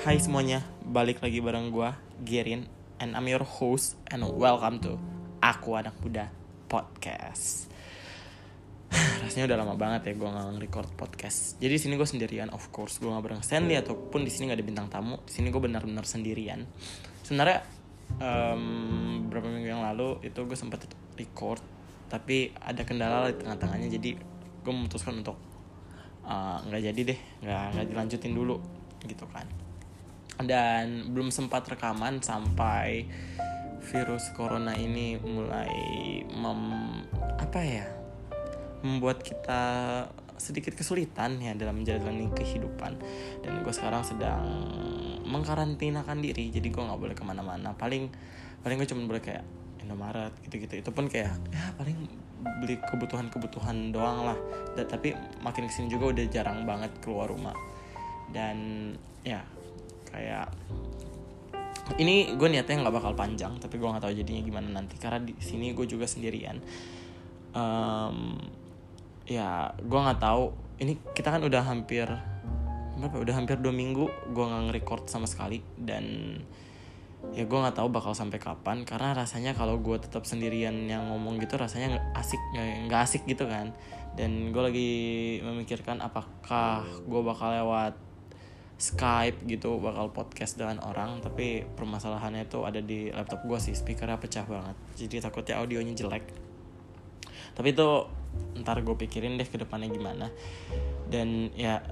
Hai semuanya, balik lagi bareng gue, Gerin And I'm your host and welcome to Aku Anak Muda Podcast. Rasanya udah lama banget ya gue gak nge-record podcast. Jadi di sini gue sendirian, of course. Gue gak bareng Stanley ataupun di sini gak ada bintang tamu. Di sini gue benar-benar sendirian. Sebenarnya um, beberapa minggu yang lalu itu gue sempat record Tapi ada kendala di tengah-tengahnya. Jadi gue memutuskan untuk uh, nggak uh, jadi deh nggak nggak dilanjutin dulu gitu kan dan belum sempat rekaman sampai virus corona ini mulai mem apa ya membuat kita sedikit kesulitan ya dalam menjalani kehidupan. Dan gue sekarang sedang mengkarantinakan diri jadi gue nggak boleh ke mana-mana. Paling paling gue cuma boleh kayak Indomaret gitu-gitu. Itu pun kayak ya paling beli kebutuhan-kebutuhan doang lah. Dan tapi makin ke sini juga udah jarang banget keluar rumah. Dan ya kayak ini gue niatnya nggak bakal panjang tapi gue nggak tahu jadinya gimana nanti. Karena di sini gue juga sendirian. Um, ya gue nggak tahu. Ini kita kan udah hampir berapa? Udah hampir dua minggu gue nggak nge-record sama sekali. Dan ya gue nggak tahu bakal sampai kapan. Karena rasanya kalau gue tetap sendirian yang ngomong gitu rasanya asik nggak asik gitu kan. Dan gue lagi memikirkan apakah gue bakal lewat Skype gitu bakal podcast dengan orang tapi permasalahannya itu ada di laptop gue sih speakernya pecah banget. Jadi takutnya audionya jelek. Tapi itu ntar gue pikirin deh ke depannya gimana. Dan ya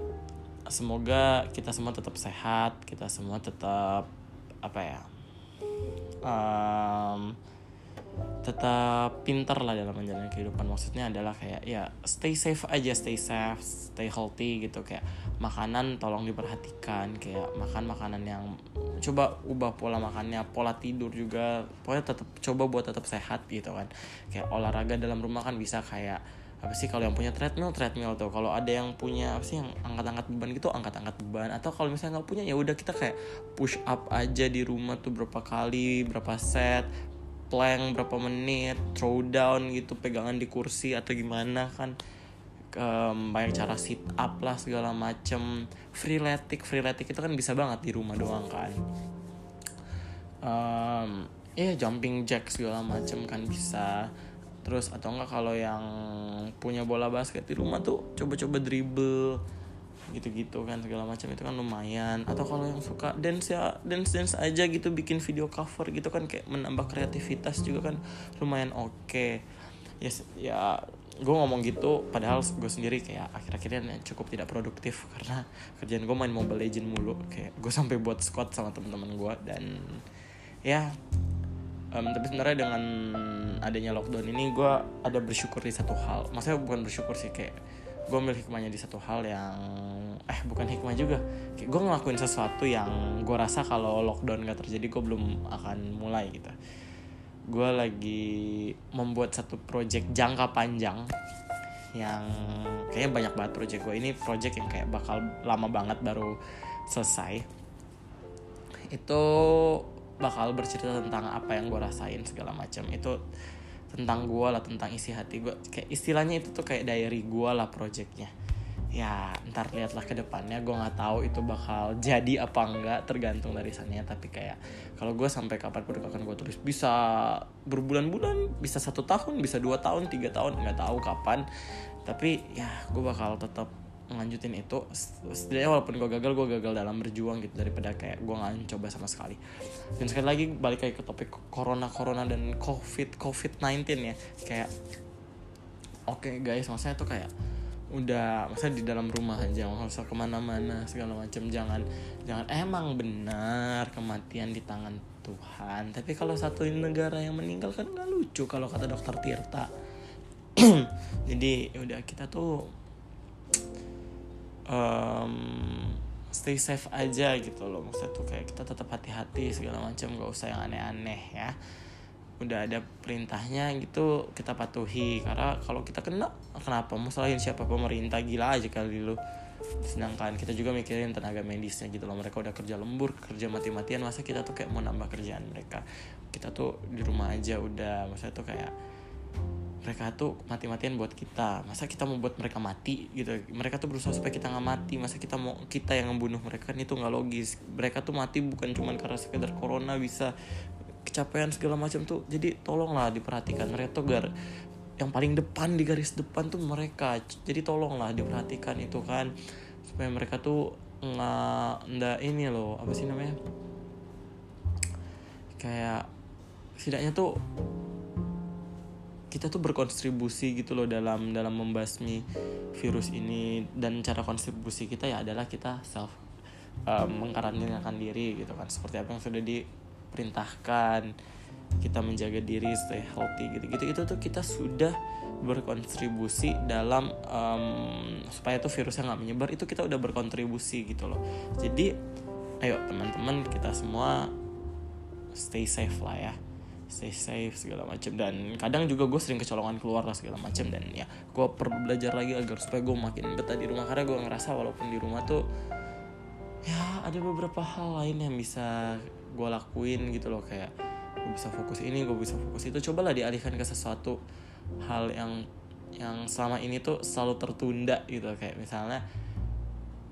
semoga kita semua tetap sehat kita semua tetap apa ya um, tetap pinter lah dalam menjalani kehidupan. Maksudnya adalah kayak ya stay safe aja stay safe stay healthy gitu. Kayak makanan tolong diperhatikan kayak makan makanan yang coba ubah pola makannya pola tidur juga pokoknya tetap coba buat tetap sehat gitu kan. Kayak olahraga dalam rumah kan bisa kayak apa sih kalau yang punya treadmill treadmill tuh. Kalau ada yang punya apa sih yang angkat-angkat beban gitu angkat-angkat beban. Atau kalau misalnya nggak punya ya udah kita kayak push up aja di rumah tuh berapa kali berapa set plank berapa menit throw down gitu pegangan di kursi atau gimana kan. Um, banyak cara sit up lah segala macem. Freeletic freeletic itu kan bisa banget di rumah doang kan. Um, ya yeah, jumping jack segala macem kan bisa. Terus atau enggak kalau yang punya bola basket di rumah tuh coba-coba dribble gitu-gitu kan segala macam itu kan lumayan. Atau kalau yang suka dance ya dance dance aja gitu bikin video cover gitu kan kayak menambah kreativitas juga kan lumayan oke. Okay. yes, ya gue ngomong gitu padahal gue sendiri kayak akhir-akhirnya cukup tidak produktif karena kerjaan gue main Mobile Legend mulu. Kayak gue sampai buat squad sama teman-teman gue dan ya um, tapi sebenarnya dengan adanya lockdown ini gue ada bersyukur di satu hal. Maksudnya bukan bersyukur sih kayak gue ambil hikmahnya di satu hal yang eh bukan hikmah juga. Kayak gue ngelakuin sesuatu yang gue rasa kalau lockdown gak terjadi gue belum akan mulai gitu. Gue lagi membuat satu project jangka panjang yang kayaknya banyak banget project gue ini project yang kayak bakal lama banget baru selesai. Itu bakal bercerita tentang apa yang gue rasain segala macam. Itu tentang gue lah tentang isi hati gue kayak istilahnya itu tuh kayak diary gue lah projectnya. Ya ntar lihatlah ke depannya. Gue nggak tahu itu bakal jadi apa enggak tergantung dari sana tapi kayak kalau gue sampai kapan pun akan gue tulis bisa berbulan-bulan bisa satu tahun bisa dua tahun tiga tahun nggak tahu kapan. Tapi ya gue bakal tetap ngelanjutin itu setidaknya walaupun gue gagal gue gagal dalam berjuang gitu daripada kayak gue nggak coba sama sekali. Dan sekali lagi balik kayak ke topik corona corona dan covid covid 19 ya. Kayak oke okay guys maksudnya tuh kayak udah masa di dalam rumah aja nggak usah ke mana-mana segala macam jangan jangan emang benar kematian di tangan Tuhan. Tapi kalau satu negara yang meninggal kan nggak lucu kalau kata dokter Tirta. Jadi ya udah kita tuh um, stay safe aja gitu loh. Maksudnya tuh kayak kita tetap hati-hati segala macam gak usah yang aneh-aneh ya. Udah ada perintahnya gitu kita patuhi. Karena kalau kita kena kenapa? Mau salahin siapa? Pemerintah gila aja kali lu. Sedangkan kita juga mikirin tenaga medisnya gitu loh. Mereka udah kerja lembur kerja mati-matian masa kita tuh kayak mau nambah kerjaan mereka? Kita tuh di rumah aja udah. Maksudnya tuh kayak mereka tuh mati-matian buat kita. Masa kita mau buat mereka mati gitu? Mereka tuh berusaha supaya kita nggak mati. Masa kita mau kita yang membunuh mereka? Kan itu nggak logis. Mereka tuh mati bukan cuma karena sekedar corona bisa kecapean segala macam tuh. Jadi tolonglah diperhatikan mereka tuh gar yang paling depan di garis depan tuh mereka. Jadi tolonglah diperhatikan itu kan. Supaya mereka tuh nggak ndak ini loh apa sih namanya? Kayak setidaknya tuh kita tuh berkontribusi gitu loh dalam dalam membasmi virus ini. Dan cara kontribusi kita ya adalah kita self um, mengkarantinyakan diri gitu kan. Seperti apa yang sudah diperintahkan kita menjaga diri stay healthy gitu gitu. Itu tuh kita sudah berkontribusi dalam um, supaya tuh virusnya nggak menyebar itu kita udah berkontribusi gitu loh. Jadi ayo teman-teman kita semua stay safe lah ya stay safe segala macam dan kadang juga gue sering kecolongan keluar lah segala macam dan ya gue perlu belajar lagi agar supaya gue makin betah di rumah. Karena gue ngerasa walaupun di rumah tuh ya ada beberapa hal lain yang bisa gue lakuin gitu loh. Kayak gue bisa fokus ini gue bisa fokus itu. Cobalah dialihkan ke sesuatu hal yang yang selama ini tuh selalu tertunda gitu. Kayak misalnya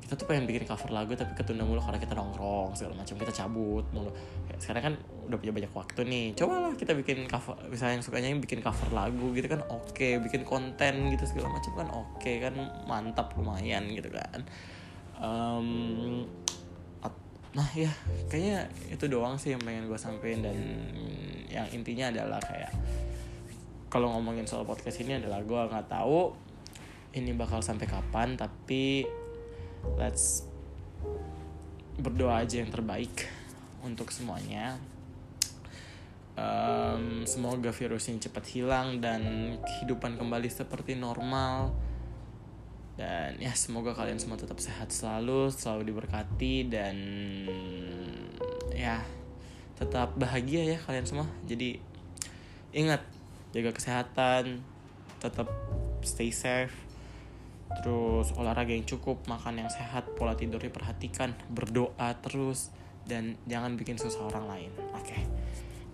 kita tuh pengen bikin cover lagu tapi ketunda mulu karena kita nongkrong segala macam. Kita cabut mulu. Kayak sekarang kan udah punya banyak waktu nih. Cobalah kita bikin cover misalnya yang sukanya yang bikin cover lagu gitu kan oke. Okay. bikin konten gitu segala macam kan oke okay, kan. Mantap lumayan gitu kan. Um, nah ya kayaknya itu doang sih yang pengen gue sampein dan yang intinya adalah kayak kalau ngomongin soal podcast ini adalah gue nggak tahu ini bakal sampai kapan tapi let's berdoa aja yang terbaik untuk semuanya. Um, semoga virus ini cepat hilang dan kehidupan kembali seperti normal. Dan ya semoga kalian semua tetap sehat selalu selalu diberkati dan ya tetap bahagia ya kalian semua. Jadi ingat jaga kesehatan tetap stay safe terus olahraga yang cukup makan yang sehat pola tidur diperhatikan berdoa terus dan jangan bikin susah orang lain. Oke. Okay.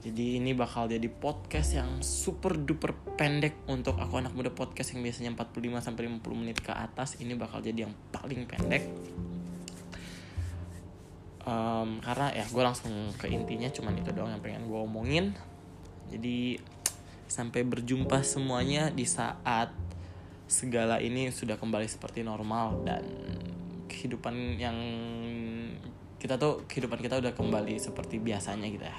jadi ini bakal jadi podcast yang super duper pendek untuk aku anak muda podcast yang biasanya 45 sampai 50 menit ke atas. Ini bakal jadi yang paling pendek. Um, karena ya gue langsung ke intinya cuman itu doang yang pengen gue omongin. Jadi sampai berjumpa semuanya di saat segala ini sudah kembali seperti normal dan kehidupan yang kita tuh kehidupan kita udah kembali seperti biasanya gitu ya.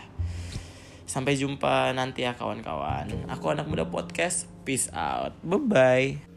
Sampai jumpa nanti ya kawan-kawan. Aku anak muda podcast. Peace out. Bye bye.